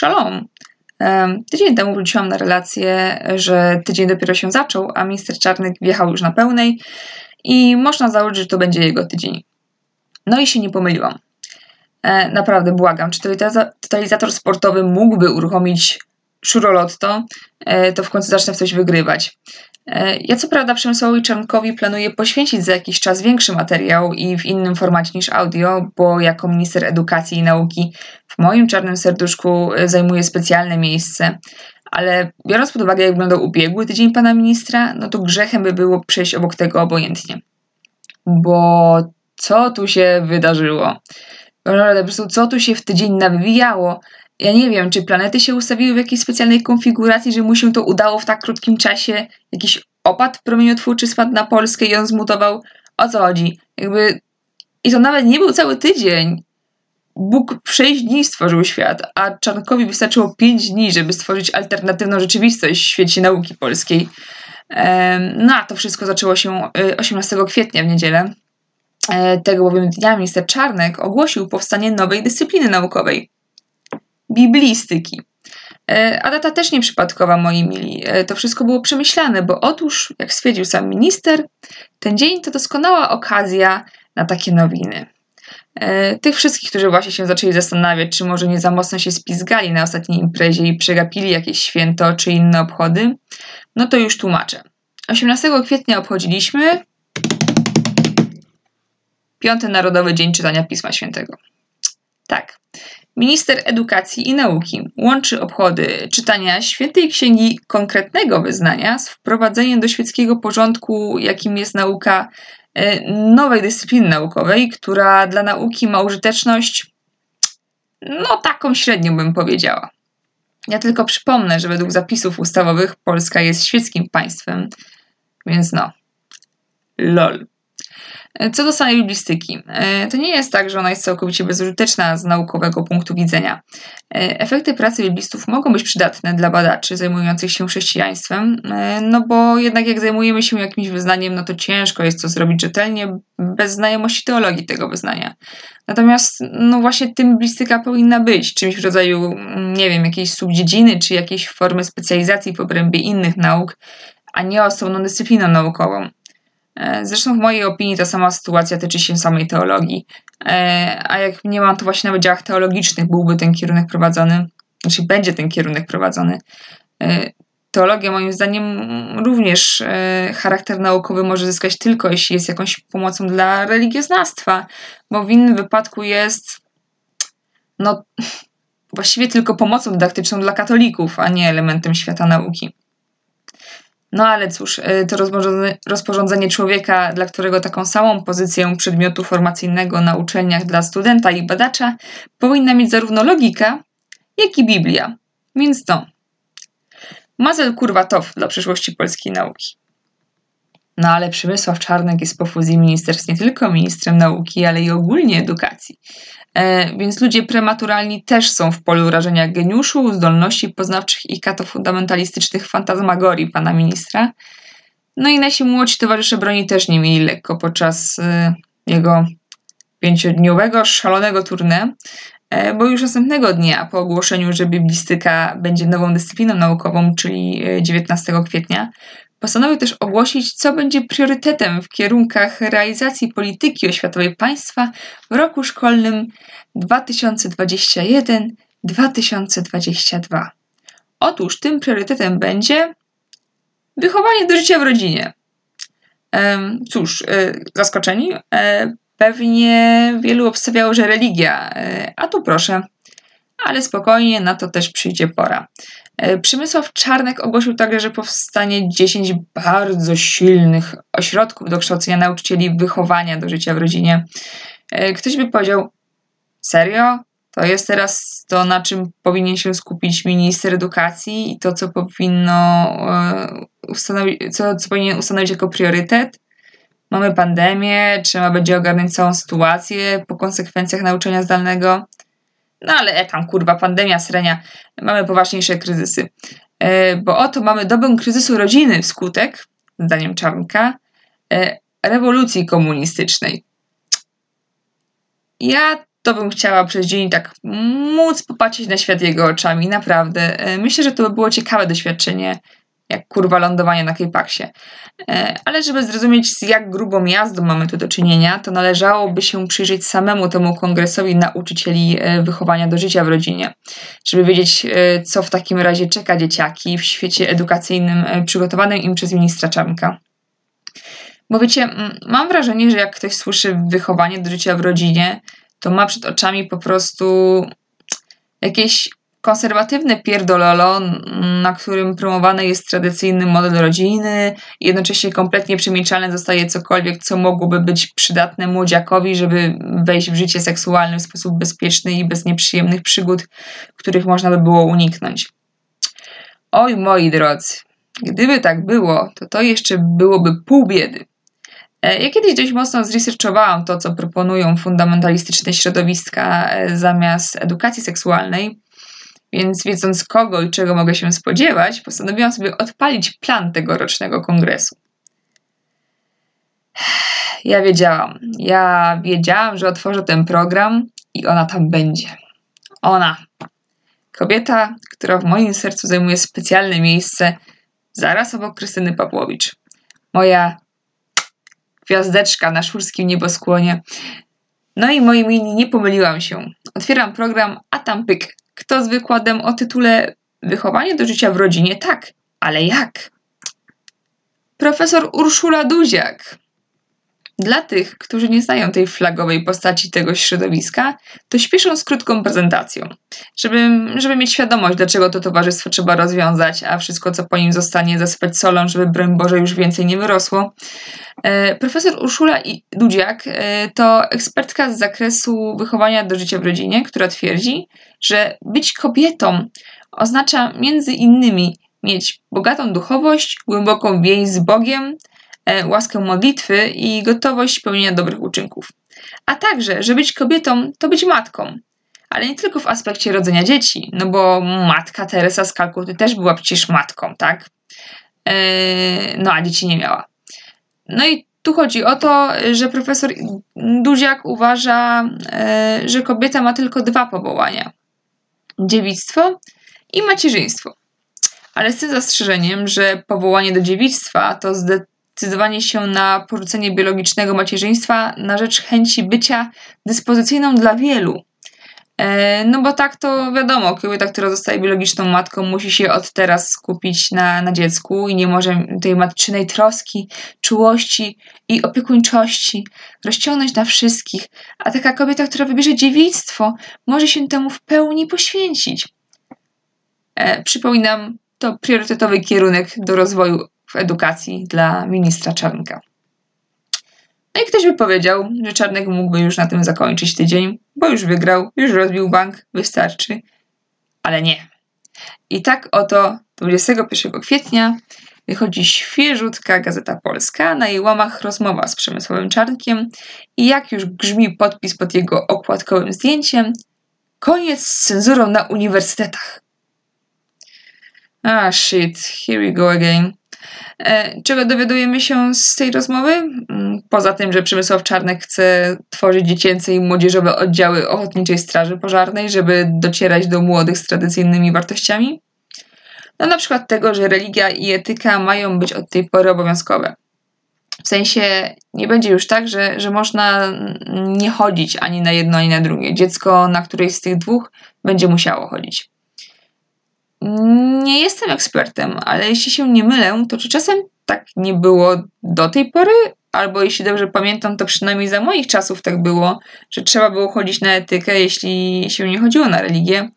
szalom. Tydzień temu wróciłam na relację, że tydzień dopiero się zaczął, a minister Czarnek wjechał już na pełnej i można założyć, że to będzie jego tydzień. No i się nie pomyliłam. E, naprawdę błagam, czy totalizator sportowy mógłby uruchomić Szurolotto, e, to w końcu zacznę w coś wygrywać. E, ja co prawda Przemysłowi Czarnkowi planuję poświęcić za jakiś czas większy materiał i w innym formacie niż audio, bo jako minister edukacji i nauki w moim czarnym serduszku e, zajmuje specjalne miejsce. Ale biorąc pod uwagę, jak wyglądał ubiegły tydzień pana ministra, no to grzechem by było przejść obok tego obojętnie. Bo co tu się wydarzyło? Po prostu co tu się w tydzień nawywijało? Ja nie wiem, czy planety się ustawiły w jakiejś specjalnej konfiguracji, że mu się to udało w tak krótkim czasie. Jakiś opad promieniotwórczy spadł na Polskę i on zmutował. O co chodzi? Jakby... I to nawet nie był cały tydzień. Bóg w 6 dni stworzył świat, a Czarnkowi wystarczyło 5 dni, żeby stworzyć alternatywną rzeczywistość w świecie nauki polskiej. No a to wszystko zaczęło się 18 y, kwietnia w niedzielę. E, tego bowiem dnia minister Czarnek ogłosił powstanie nowej dyscypliny naukowej biblistyki. E, a data też nieprzypadkowa, moi mili. E, to wszystko było przemyślane, bo otóż, jak stwierdził sam minister, ten dzień to doskonała okazja na takie nowiny. E, tych wszystkich, którzy właśnie się zaczęli zastanawiać, czy może nie za mocno się spizgali na ostatniej imprezie i przegapili jakieś święto czy inne obchody, no to już tłumaczę. 18 kwietnia obchodziliśmy Piąty Narodowy Dzień Czytania Pisma Świętego. Tak, Minister Edukacji i Nauki łączy obchody czytania świętej księgi konkretnego wyznania z wprowadzeniem do świeckiego porządku, jakim jest nauka e, nowej dyscypliny naukowej, która dla nauki ma użyteczność, no taką średnią bym powiedziała. Ja tylko przypomnę, że według zapisów ustawowych Polska jest świeckim państwem, więc no, lol. Co do samej biblistyki, e, to nie jest tak, że ona jest całkowicie bezużyteczna z naukowego punktu widzenia. E, efekty pracy biblistów mogą być przydatne dla badaczy zajmujących się chrześcijaństwem, e, no bo jednak jak zajmujemy się jakimś wyznaniem, no to ciężko jest to zrobić rzetelnie, bez znajomości teologii tego wyznania. Natomiast, no właśnie tym biblistyka powinna być, czymś w rodzaju, nie wiem, jakiejś subdziedziny, czy jakiejś formy specjalizacji w obrębie innych nauk, a nie osobną dyscypliną naukową. E, zresztą w mojej opinii ta sama sytuacja tyczy się samej teologii. E, a jak nie mam to właśnie na wydziałach teologicznych, byłby ten kierunek prowadzony, znaczy będzie ten kierunek prowadzony. E, teologia moim zdaniem również charakter naukowy może zyskać tylko jeśli jest jakąś pomocą dla religioznawstwa, bo w innym wypadku jest no właściwie tylko pomocą dydaktyczną dla katolików, a nie elementem świata nauki. No ale cóż, y, to rozporządzenie, człowieka, dla którego taką samą pozycję przedmiotu formacyjnego na uczelniach dla studenta i badacza powinna mieć zarówno logika, jak i Biblia. Więc to. Mazel kurwa tof dla przyszłości polskiej nauki. No ale Przemysław Czarnek jest po fuzji ministerstw nie tylko ministrem nauki, ale i ogólnie edukacji. E, więc ludzie prematuralni też są w polu rażenia geniuszu, zdolności poznawczych i katofundamentalistycznych fantazmagorii pana ministra. No i nasi młodzi towarzysze broni też nie mieli lekko podczas e, jego pięciodniowego, szalonego tournée, e, bo już następnego dnia, po ogłoszeniu, że biblistyka będzie nową dyscypliną naukową, czyli 19 kwietnia, Postanowił też ogłosić, co będzie priorytetem w kierunkach realizacji polityki oświatowej państwa w roku szkolnym 2021-2022. Otóż tym priorytetem będzie wychowanie do życia w rodzinie. Cóż, e, zaskoczeni? E, pewnie wielu obstawiało, że religia, e, a tu proszę, ale spokojnie, na to też przyjdzie pora. E, Przemysław Czarnek ogłosił także, że powstanie 10 bardzo silnych ośrodków do kształcenia nauczycieli wychowania do życia w rodzinie. E, ktoś by powiedział, serio? To jest teraz to, na czym powinien się skupić minister edukacji i to, co powinno e, co, co powinien ustanowić jako priorytet? Mamy pandemię, trzeba będzie ogarnąć całą sytuację po konsekwencjach nauczania zdalnego. No ale e, tam kurwa, pandemia, srenia, mamy poważniejsze kryzysy. E, bo oto mamy dobę kryzysu rodziny wskutek, zdaniem Czarnka, e, rewolucji komunistycznej. Ja to bym chciała przez dzień tak móc popatrzeć na świat jego oczami, naprawdę. E, myślę, że to by było ciekawe doświadczenie, jak kurwa lądowanie na Kejpaksie. E, ale żeby zrozumieć, z jak grubą jazdą mamy tu do czynienia, to należałoby się przyjrzeć samemu temu kongresowi nauczycieli e, wychowania do życia w rodzinie, żeby wiedzieć, co w takim razie czeka dzieciaki w świecie edukacyjnym przygotowanym im przez ministra Czarnka. Bo wiecie, mam wrażenie, że jak ktoś słyszy wychowanie do życia w rodzinie, to ma przed oczami po prostu jakieś konserwatywne pierdololo, na którym promowany jest tradycyjny model rodziny, jednocześnie kompletnie przemilczalne zostaje cokolwiek, co mogłoby być przydatne młodziakowi, żeby wejść w życie seksualne w sposób bezpieczny i bez nieprzyjemnych przygód, których można by było uniknąć. Oj, moi drodzy, gdyby tak było, to to jeszcze byłoby pół biedy. E, ja kiedyś dość mocno zresearchowałam to, co proponują fundamentalistyczne środowiska e, zamiast edukacji seksualnej, więc wiedząc kogo i czego mogę się spodziewać, postanowiłam sobie odpalić plan tegorocznego kongresu. Ja wiedziałam, ja wiedziałam, że otworzę ten program i ona tam będzie. Ona. Kobieta, która w moim sercu zajmuje specjalne miejsce zaraz obok Krystyny Pawłowicz. Moja gwiazdeczka na szurskim nieboskłonie. No i moim mini nie pomyliłam się. Otwieram program, a tam pyk. Kto z wykładem o tytule Wychowanie do życia w rodzinie? Tak, ale jak? Profesor Urszula Duziak. Dla tych, którzy nie znają tej flagowej postaci tego środowiska, to śpieszą z krótką prezentacją, żeby, żeby mieć świadomość, dlaczego to towarzystwo trzeba rozwiązać, a wszystko, co po nim zostanie, zasypać solą, żeby broń Boże już więcej nie wyrosło. E, profesor Urszula Dudziak e, to ekspertka z zakresu wychowania do życia w rodzinie, która twierdzi, że być kobietą oznacza między innymi mieć bogatą duchowość, głęboką więź z Bogiem, łaskę modlitwy i gotowość pełnienia dobrych uczynków. A także, że być kobietą to być matką. Ale nie tylko w aspekcie rodzenia dzieci, no bo matka Teresa z Kalkuty też była przecież matką, tak? E, no a dzieci nie miała. No i tu chodzi o to, że profesor Duziak uważa, e, że kobieta ma tylko dwa powołania: dziewictwo i macierzyństwo. Ale z tym zastrzeżeniem, że powołanie do dziewictwa to zdecydowanie się na porzucenie biologicznego macierzyństwa na rzecz chęci bycia dyspozycyjną dla wielu. E, no bo tak to wiadomo, kobieta, która zostaje biologiczną matką, musi się od teraz skupić na, na dziecku i nie może tej matczynej troski, czułości i opiekuńczości rozciągnąć na wszystkich. A taka kobieta, która wybierze dziewictwo, może się temu w pełni poświęcić. E, przypominam, to priorytetowy kierunek do rozwoju w edukacji dla ministra Czarnka. No i ktoś by powiedział, że Czarnek mógłby już na tym zakończyć tydzień, bo już wygrał, już rozbił bank, wystarczy. Ale nie. I tak oto 21 kwietnia wychodzi świeżutka Gazeta Polska, na jej łamach rozmowa z Przemysłowym Czarnkiem i jak już grzmi podpis pod jego okładkowym zdjęciem, koniec z cenzurą na uniwersytetach. Ah shit, here we go again. E, czego dowiadujemy się z tej rozmowy? Mm, poza tym, że Przemysław Czarnek chce tworzyć dziecięce i młodzieżowe oddziały Ochotniczej Straży Pożarnej, żeby docierać do młodych z tradycyjnymi wartościami? No na przykład tego, że religia i etyka mają być od tej pory obowiązkowe. W sensie nie będzie już tak, że, że można nie chodzić ani na jedno, ani na drugie. Dziecko na którejś z tych dwóch będzie musiało chodzić. Nie jestem ekspertem, ale jeśli się nie mylę, to czy czasem tak nie było do tej pory? Albo jeśli dobrze pamiętam, to przynajmniej za moich czasów tak było, że trzeba było chodzić na etykę, jeśli się nie chodziło na religię.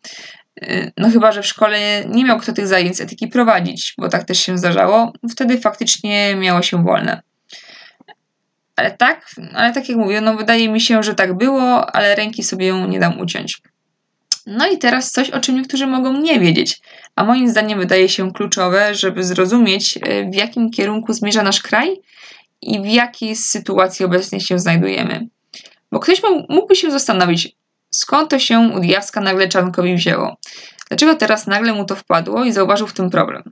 Y, no chyba, że w szkole nie miał kto tych zajęć etyki prowadzić, bo tak też się zdarzało. Wtedy faktycznie miało się wolne. Ale tak, ale tak jak mówię, no wydaje mi się, że tak było, ale ręki sobie nie dam uciąć. No i teraz coś, o czym niektórzy mogą nie wiedzieć, a moim zdaniem wydaje się kluczowe, żeby zrozumieć, e, w jakim kierunku zmierza nasz kraj i w jakiej sytuacji obecnie się znajdujemy. Bo ktoś mógłby się zastanowić, skąd to się u Dijawska nagle Czarnkowi wzięło. Dlaczego teraz nagle mu to wpadło i zauważył w tym problem?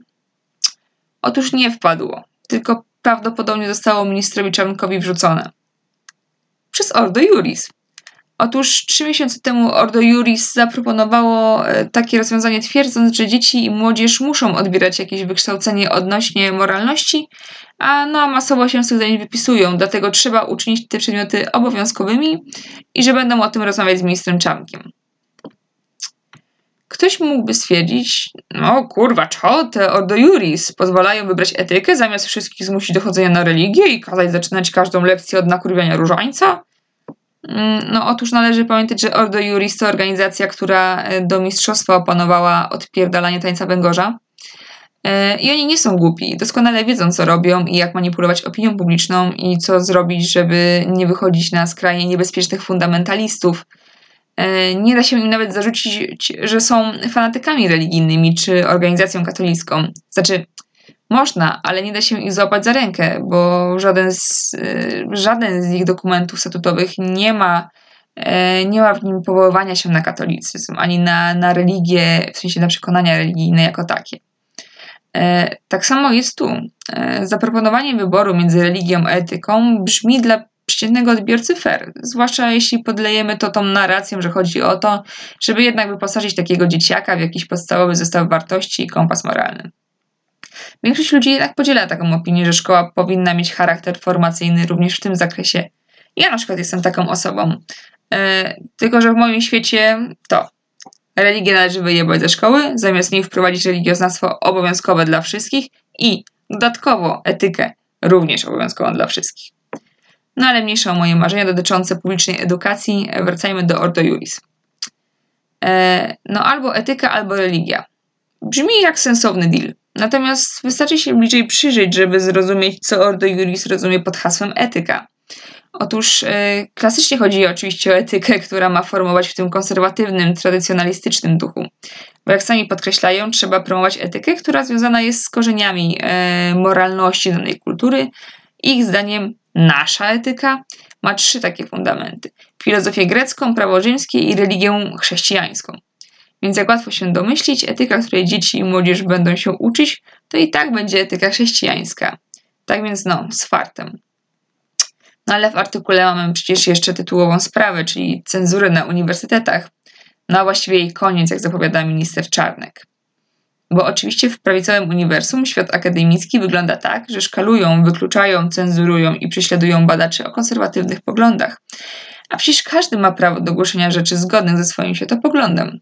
Otóż nie wpadło, tylko prawdopodobnie zostało ministrowi Czarnkowi wrzucone. Przez Ordo Juris. Otóż trzy miesiące temu Ordo Juris zaproponowało e, takie rozwiązanie, twierdząc, że dzieci i młodzież muszą odbierać jakieś wykształcenie odnośnie moralności, a no masowo się z tych zajęć wypisują, dlatego trzeba uczynić te przedmioty obowiązkowymi i że będą o tym rozmawiać z ministrem Czarnkiem. Ktoś mógłby stwierdzić, no kurwa, co te Ordo Juris pozwalają wybrać etykę, zamiast wszystkich zmusić do chodzenia na religię i kazać zaczynać każdą lekcję od nakurwiania różańca? Mm, no otóż należy pamiętać, że Ordo Juris to organizacja, która e, do mistrzostwa opanowała odpierdalanie tańca węgorza. E, I oni nie są głupi, doskonale wiedzą, co robią i jak manipulować opinią publiczną i co zrobić, żeby nie wychodzić na skrajnie niebezpiecznych fundamentalistów. E, nie da się im nawet zarzucić, że są fanatykami religijnymi czy organizacją katolicką. Znaczy, można, ale nie da się ich złapać za rękę, bo żaden z, y, żaden z ich dokumentów statutowych nie ma, e, nie ma w nim powoływania się na katolicyzm, ani na, na religię, w sensie na przekonania religijne jako takie. E, tak samo jest tu. E, zaproponowanie wyboru między religią a etyką brzmi dla przeciętnego odbiorcy fair, zwłaszcza jeśli podlejemy to tą narracją, że chodzi o to, żeby jednak wyposażyć takiego dzieciaka w jakiś podstawowy zestaw wartości i kompas moralny. Większość ludzi jednak podziela taką opinię, że szkoła powinna mieć charakter formacyjny również w tym zakresie. Ja na przykład jestem taką osobą. E, tylko, że w moim świecie to religię należy wyjebać ze szkoły, zamiast niej wprowadzić religioznawstwo obowiązkowe dla wszystkich i dodatkowo etykę również obowiązkową dla wszystkich. No ale mniejsza o moje marzenia dotyczące publicznej edukacji, wracajmy do Ordo Juris. E, no albo etyka, albo religia. Brzmi jak sensowny deal. Natomiast wystarczy się bliżej przyjrzeć, żeby zrozumieć, co Ordo Juris rozumie pod hasłem etyka. Otóż e, klasycznie chodzi oczywiście o etykę, która ma formować w tym konserwatywnym, tradycjonalistycznym duchu. Bo jak sami podkreślają, trzeba promować etykę, która związana jest z korzeniami e, moralności danej kultury. Ich zdaniem nasza etyka ma trzy takie fundamenty: filozofię grecką, prawo rzymskie i religię chrześcijańską. Więc jak łatwo się domyślić, etyka, której dzieci i młodzież będą się uczyć, to i tak będzie etyka chrześcijańska. Tak więc no, z fartem. No ale w artykule mamy przecież jeszcze tytułową sprawę, czyli cenzurę na uniwersytetach. No a właściwie jej koniec, jak zapowiada minister Czarnek. Bo oczywiście w prawicowym uniwersum świat akademicki wygląda tak, że szkalują, wykluczają, cenzurują i prześladują badaczy o konserwatywnych poglądach. A przecież każdy ma prawo do głoszenia rzeczy zgodnych ze swoim światopoglądem.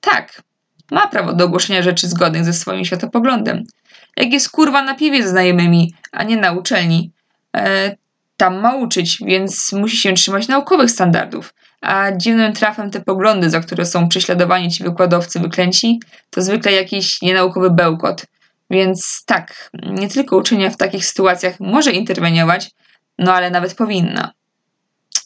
Tak, ma prawo do ogłoszenia rzeczy zgodnych ze swoim światopoglądem. Jak jest kurwa na piwie z znajomymi, a nie na uczelni, e, tam ma uczyć, więc musi się trzymać naukowych standardów. A dziwnym trafem te poglądy, za które są prześladowani ci wykładowcy wyklęci, to zwykle jakiś nienaukowy bełkot. Więc tak, nie tylko uczenia w takich sytuacjach może interweniować, no ale nawet powinna.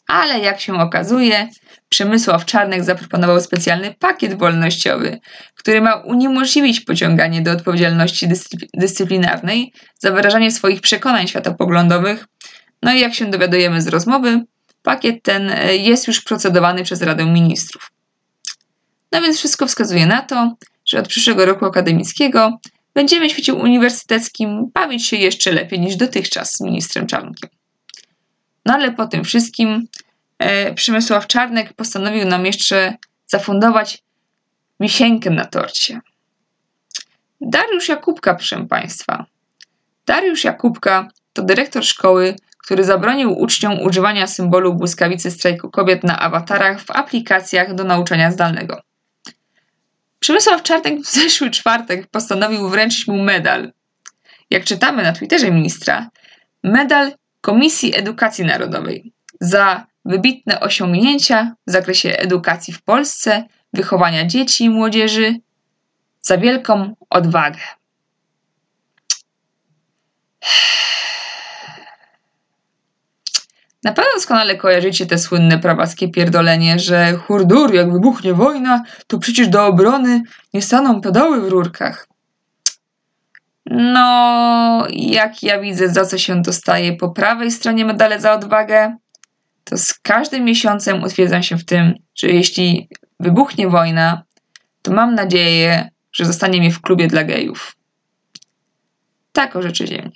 Ale jak się okazuje, Przemysław Czarnek zaproponował specjalny pakiet wolnościowy, który ma uniemożliwić pociąganie do odpowiedzialności dyscyplinarnej za wyrażanie swoich przekonań światopoglądowych. No i jak się dowiadujemy z rozmowy, pakiet ten e, jest już procedowany przez Radę Ministrów. No więc wszystko wskazuje na to, że od przyszłego roku akademickiego będziemy w świecie uniwersyteckim bawić się jeszcze lepiej niż dotychczas z ministrem Czarnkiem. No ale po tym wszystkim e, Przemysław Czarnek postanowił nam jeszcze zafundować wisienkę na torcie. Dariusz Jakubka, proszę Państwa. Dariusz Jakubka to dyrektor szkoły, który zabronił uczniom używania symbolu błyskawicy strajku kobiet na awatarach w aplikacjach do nauczania zdalnego. Przemysław Czarnek w zeszły czwartek postanowił wręczyć mu medal. Jak czytamy na Twitterze ministra, medal Komisji Edukacji Narodowej za wybitne osiągnięcia w zakresie edukacji w Polsce, wychowania dzieci i młodzieży, za wielką odwagę. Na pewno doskonale kojarzycie te słynne prawackie pierdolenie, że hurdur, jak wybuchnie wojna, to przecież do obrony nie staną pedały w rurkach. No, jak ja widzę, za co się dostaje po prawej stronie medale za odwagę, to z każdym miesiącem utwierdzam się w tym, że jeśli wybuchnie wojna, to mam nadzieję, że zostanie mi w klubie dla gejów. Tak o rzeczy ziemniak.